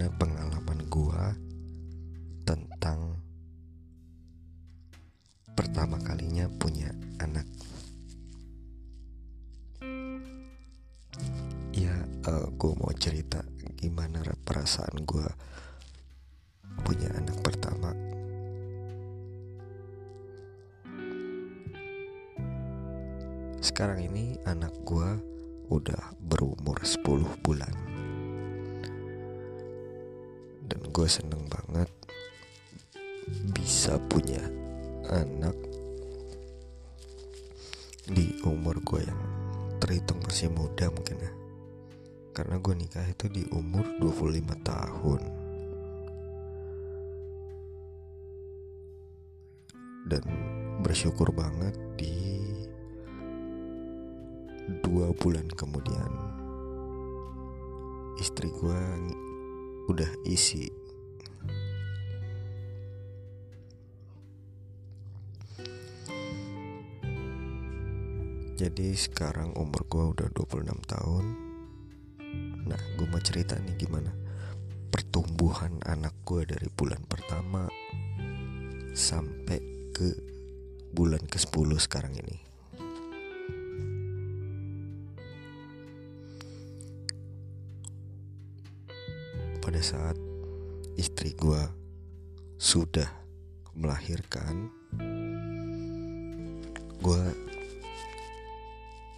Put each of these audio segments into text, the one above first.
gimana pengalaman gue tentang pertama kalinya punya anak. Ya, uh, gue mau cerita gimana perasaan gue punya anak pertama. Sekarang ini anak gue udah berumur 10 bulan gue seneng banget bisa punya anak di umur gue yang terhitung masih muda mungkin ya. Karena gue nikah itu di umur 25 tahun. Dan bersyukur banget di dua bulan kemudian istri gue udah isi jadi sekarang umur gue udah 26 tahun Nah, gue mau cerita nih gimana pertumbuhan anak gue dari bulan pertama sampai ke bulan ke-10 sekarang ini. Pada saat istri gue sudah melahirkan, gue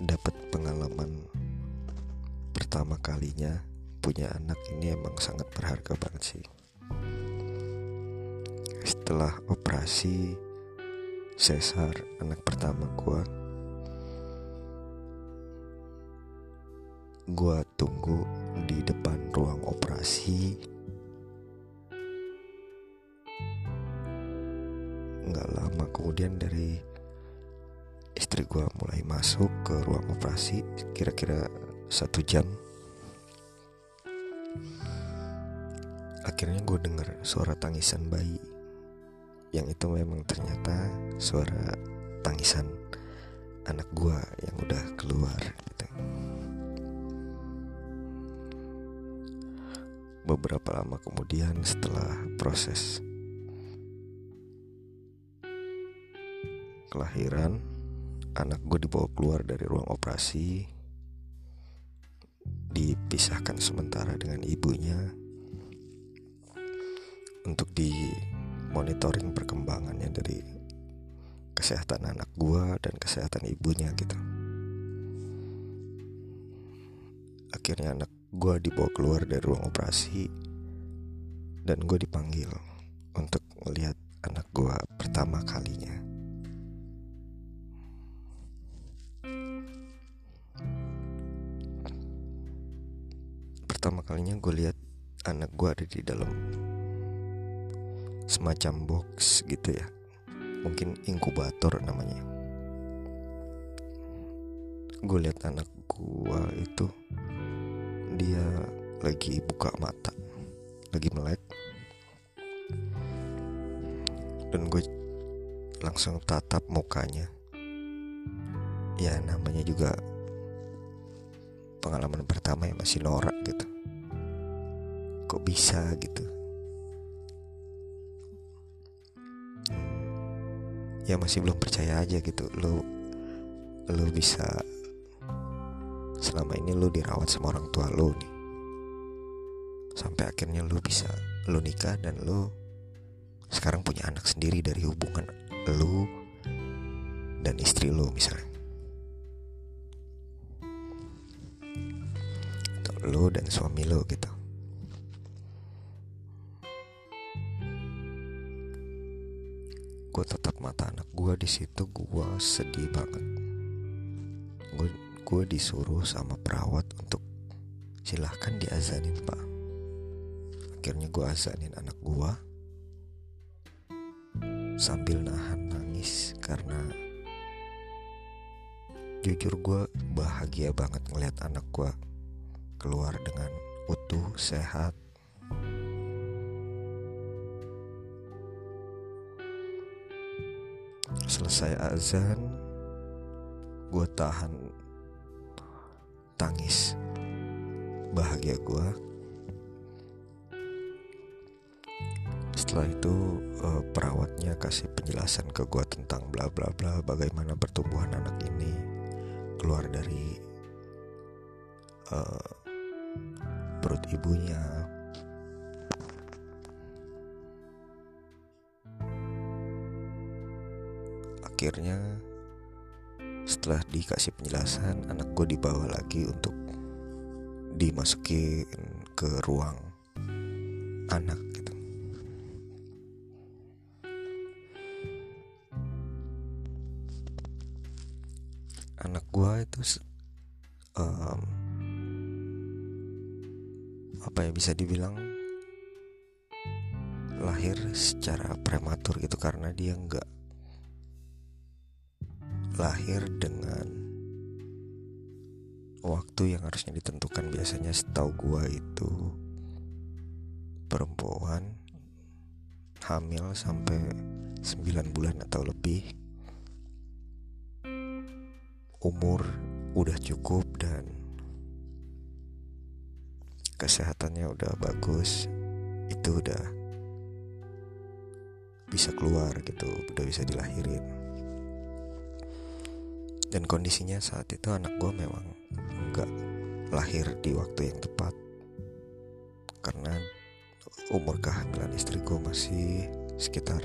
dapat pengalaman pertama kalinya punya anak ini emang sangat berharga banget sih. Setelah operasi sesar anak pertama gua, gua tunggu di depan ruang operasi. Nggak lama kemudian dari istri gua mulai masuk ke ruang operasi kira-kira satu jam akhirnya gue denger suara tangisan bayi yang itu memang ternyata suara tangisan anak gue yang udah keluar gitu. beberapa lama kemudian setelah proses kelahiran anak gue dibawa keluar dari ruang operasi dipisahkan sementara dengan ibunya untuk di monitoring perkembangannya dari kesehatan anak gua dan kesehatan ibunya gitu. Akhirnya anak gua dibawa keluar dari ruang operasi dan gue dipanggil untuk melihat anak gua pertama kalinya. Kalinya gue lihat anak gue ada di dalam semacam box gitu ya. Mungkin inkubator namanya. Gue lihat anak gue itu dia lagi buka mata lagi melek. Dan gue langsung tatap mukanya. Ya namanya juga pengalaman pertama ya masih norak gitu kok bisa gitu. Ya masih belum percaya aja gitu lo lo bisa selama ini lo dirawat sama orang tua lo nih. Sampai akhirnya lo bisa lo nikah dan lo sekarang punya anak sendiri dari hubungan lo dan istri lo misalnya. Atau lo dan suami lo gitu gue tetap mata anak gue di situ gue sedih banget. Gue disuruh sama perawat untuk silahkan diazanin pak. Akhirnya gue azanin anak gue sambil nahan nangis karena jujur gue bahagia banget ngeliat anak gue keluar dengan utuh sehat selesai azan gue tahan tangis. Bahagia gue setelah itu uh, perawatnya kasih penjelasan ke gue tentang bla bla bla bagaimana pertumbuhan anak ini. Keluar dari uh, perut ibunya akhirnya setelah dikasih penjelasan anak gue dibawa lagi untuk dimasukin ke ruang anak gitu. Anak gue itu um, apa ya bisa dibilang lahir secara prematur gitu karena dia nggak lahir dengan waktu yang harusnya ditentukan. Biasanya setahu gua itu perempuan hamil sampai 9 bulan atau lebih. Umur udah cukup dan kesehatannya udah bagus. Itu udah bisa keluar gitu udah bisa dilahirin dan kondisinya saat itu anak gue memang nggak lahir di waktu yang tepat. Karena umur kehamilan istri gue masih sekitar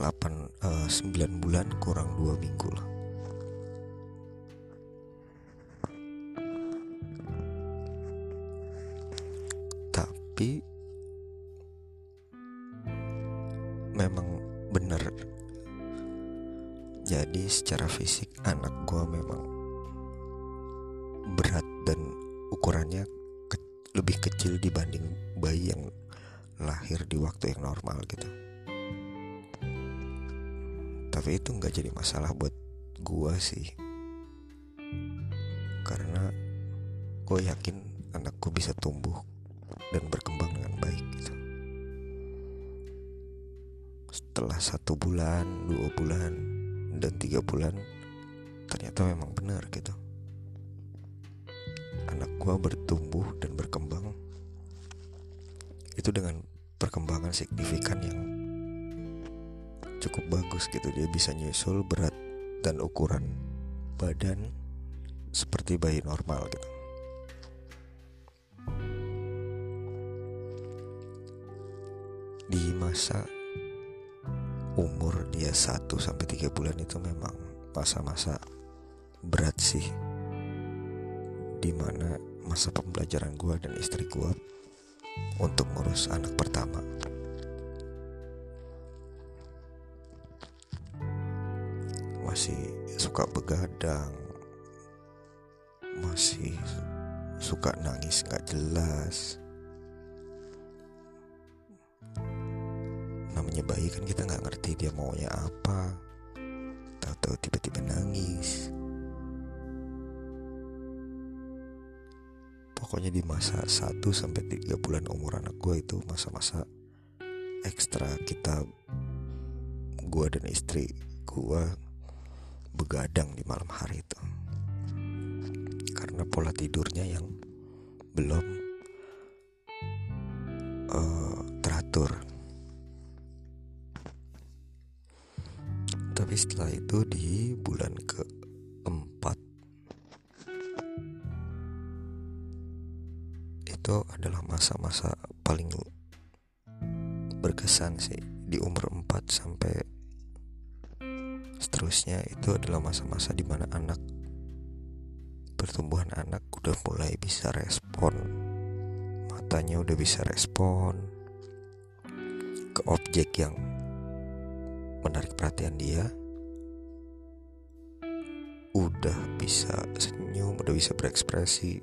8 uh, 9 bulan kurang 2 minggu lah fisik anak gue memang berat dan ukurannya ke lebih kecil dibanding bayi yang lahir di waktu yang normal gitu tapi itu nggak jadi masalah buat gue sih karena gue yakin anakku bisa tumbuh dan berkembang dengan baik gitu. Setelah satu bulan, dua bulan, dan tiga bulan, ternyata memang benar gitu. Anak gua bertumbuh dan berkembang itu dengan perkembangan signifikan yang cukup bagus gitu. Dia bisa nyusul berat dan ukuran badan seperti bayi normal gitu. di masa umur dia 1 sampai 3 bulan itu memang masa-masa berat sih. Di mana masa pembelajaran gue dan istri gue untuk ngurus anak pertama. Masih suka begadang masih suka nangis gak jelas namanya bayi kan kita nggak ngerti dia maunya apa. Tahu-tahu tiba-tiba nangis. Pokoknya di masa 1 sampai 3 bulan umur anak gue itu masa-masa ekstra kita gue dan istri gue begadang di malam hari itu. Karena pola tidurnya yang belum uh, tapi setelah itu di bulan keempat. Itu adalah masa-masa paling berkesan sih. Di umur 4 sampai seterusnya itu adalah masa-masa di mana anak pertumbuhan anak udah mulai bisa respon. Matanya udah bisa respon ke objek yang menarik perhatian dia udah bisa senyum udah bisa berekspresi.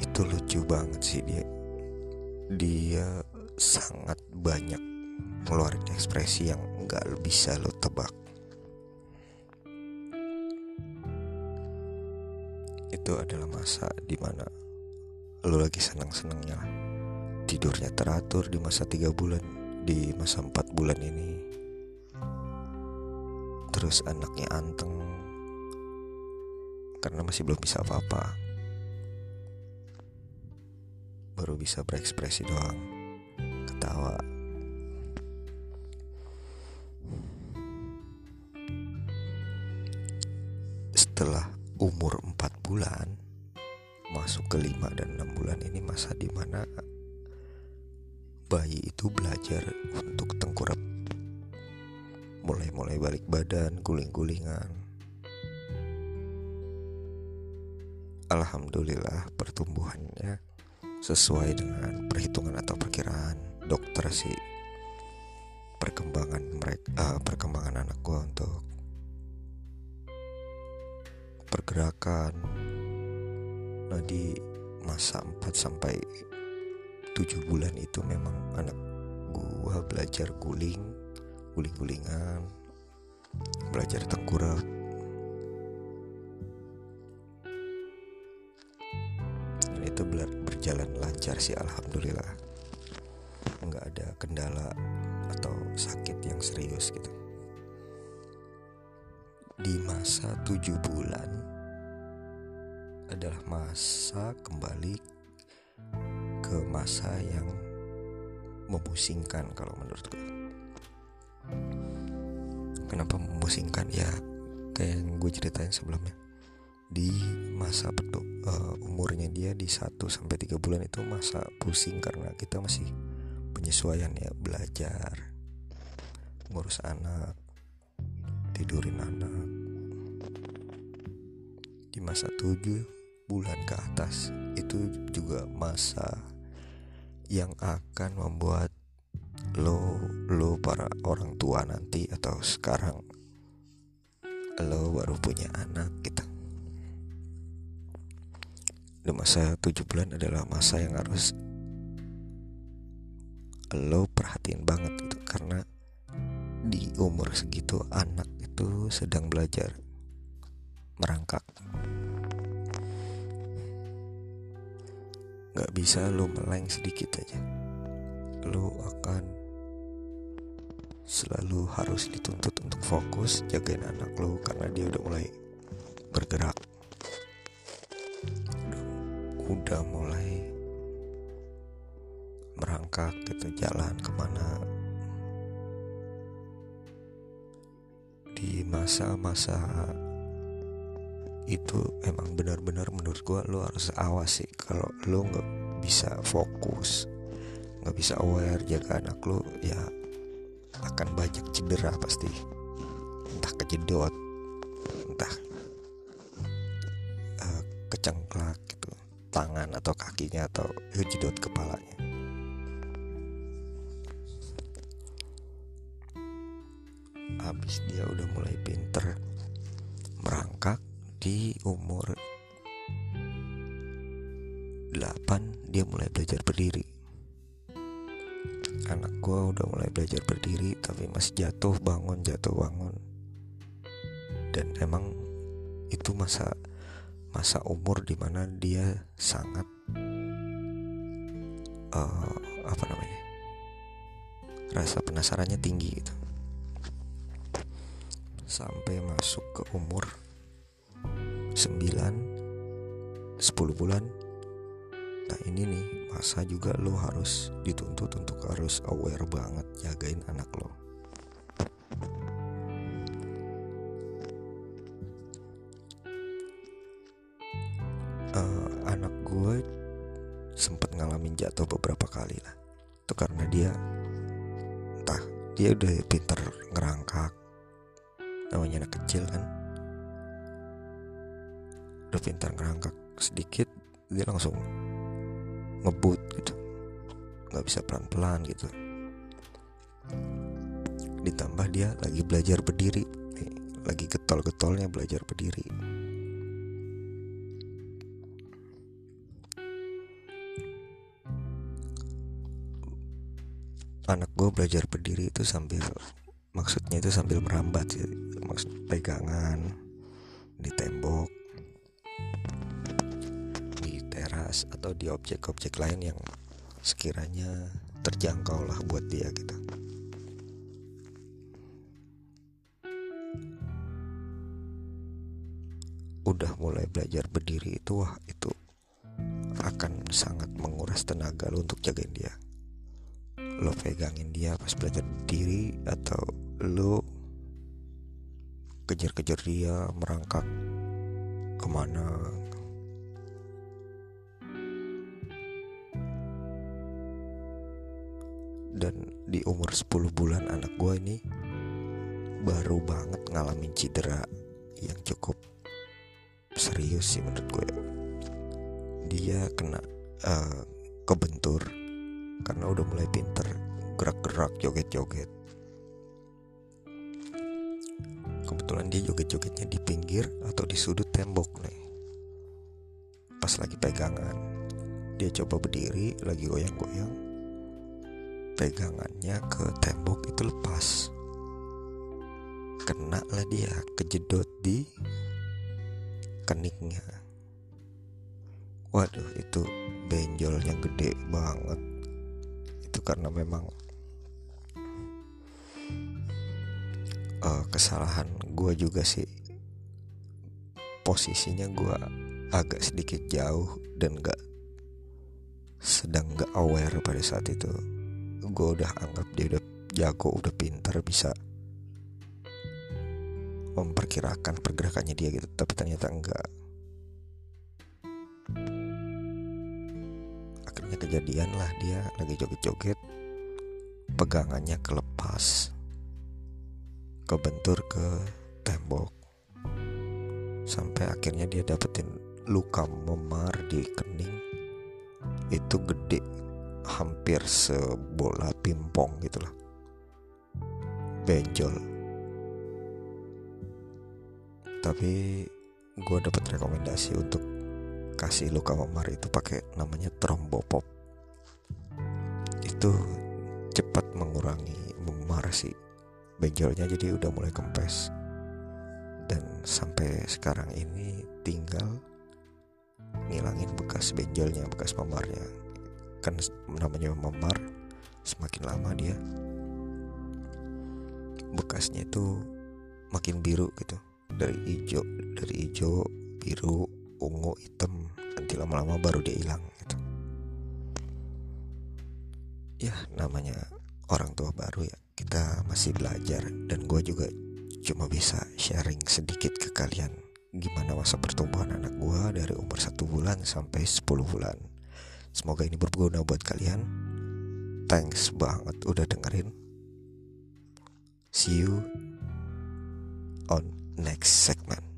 Itu lucu banget sih dia. Dia sangat banyak ngeluarin ekspresi yang nggak bisa lo tebak. Itu adalah masa di mana lo lagi senang-senangnya. Tidurnya teratur di masa tiga bulan di masa empat bulan ini. Terus anaknya anteng. Karena masih belum bisa apa-apa. Baru bisa berekspresi doang. Ketawa. Setelah umur 4 bulan masuk ke 5 dan 6 bulan ini masa di mana bayi itu belajar untuk tengkurap. Mulai-mulai balik badan guling-gulingan. Alhamdulillah pertumbuhannya sesuai dengan perhitungan atau perkiraan dokter sih. Perkembangan mereka uh, perkembangan anak gua untuk pergerakan nah di masa 4 sampai 7 bulan itu memang anak gua belajar guling guling-gulingan belajar tengkurap dan itu berjalan lancar sih alhamdulillah. Nggak ada kendala atau sakit yang serius gitu. Di masa tujuh bulan adalah masa kembali ke masa yang memusingkan kalau menurutku. Kenapa memusingkan ya kayak yang gue ceritain sebelumnya. Di masa uh, umurnya dia di 1 sampai 3 bulan itu masa pusing karena kita masih penyesuaian ya belajar ngurus anak tidurin anak di masa tujuh bulan ke atas itu juga masa yang akan membuat lo lo para orang tua nanti atau sekarang lo baru punya anak gitu. Di masa tujuh bulan adalah masa yang harus lo perhatiin banget gitu. Karena di umur segitu anak itu sedang belajar merangkak nggak bisa lo meleng sedikit aja. Lo akan selalu harus dituntut untuk fokus jagain anak lo karena dia udah mulai bergerak. Udah mulai merangkak gitu jalan ke mana. Di masa-masa itu emang benar-benar menurut gua lo harus sih kalau lo nggak bisa fokus nggak bisa aware jaga anak lo ya akan banyak cedera pasti. Entah kejedot entah uh, kecengklak gitu tangan atau kakinya atau kejedot kepalanya. Habis dia udah mulai pinter di umur 8 dia mulai belajar berdiri. Anak gue udah mulai belajar berdiri tapi masih jatuh bangun jatuh bangun. Dan emang itu masa masa umur di mana dia sangat uh, apa namanya rasa penasarannya tinggi gitu. Sampai masuk ke umur 9 10 bulan? Nah ini nih masa juga lo harus dituntut untuk harus aware banget jagain anak lo. Uh, anak gue sempet ngalamin jatuh beberapa kali lah. Itu karena dia entah dia udah pinter ngerangkak. Namanya anak kecil kan udah pintar ngerangkak sedikit dia langsung ngebut gitu. Nggak bisa pelan-pelan gitu. Ditambah dia lagi belajar berdiri. Nih, lagi getol-getolnya belajar berdiri. Anak gue belajar berdiri itu sambil maksudnya itu sambil merambat sih. Maksud pegangan di tembok atau di objek-objek lain yang sekiranya terjangkau lah buat dia gitu. Udah mulai belajar berdiri itu wah itu akan sangat menguras tenaga lo untuk jagain dia. Lo pegangin dia pas belajar berdiri atau lo kejar-kejar dia merangkak ke mana dan di umur 10 bulan anak gue ini baru banget ngalamin cedera yang cukup serius sih menurut gue dia kena uh, kebentur karena udah mulai pinter gerak-gerak joget-joget. Kebetulan dia joget-jogetnya di pinggir atau di sudut tembok nih. Pas lagi pegangan dia coba berdiri lagi goyang-goyang pegangannya ke tembok itu lepas. Kena lah dia kejedot di keniknya. Waduh itu benjolnya gede banget. Itu karena memang uh, kesalahan gue juga sih. Posisinya gue agak sedikit jauh dan gak sedang gak aware pada saat itu gue udah anggap dia udah jago udah pintar bisa memperkirakan pergerakannya dia gitu. Tapi ternyata enggak. Akhirnya kejadian lah dia lagi joget-joget. Pegangannya kelepas. Kebentur ke tembok. Sampai akhirnya dia dapetin luka memar di kening. Itu gede hampir sebola pimpong gitulah benjol. Tapi gue dapat rekomendasi untuk kasih luka memar itu pakai namanya trombopop. Itu cepat mengurangi memar sih benjolnya jadi udah mulai kempes. Dan sampai sekarang ini tinggal ngilangin bekas benjolnya bekas memarnya kan namanya memar semakin lama dia bekasnya itu makin biru gitu. Dari hijau dari hijau biru ungu hitam nanti lama-lama baru dia hilang gitu. Ya namanya orang tua baru ya kita masih belajar dan gue juga cuma bisa sharing sedikit ke kalian gimana masa pertumbuhan anak gue dari umur satu bulan sampai 10 bulan Semoga ini berguna buat kalian. Thanks banget udah dengerin. See you on next segment.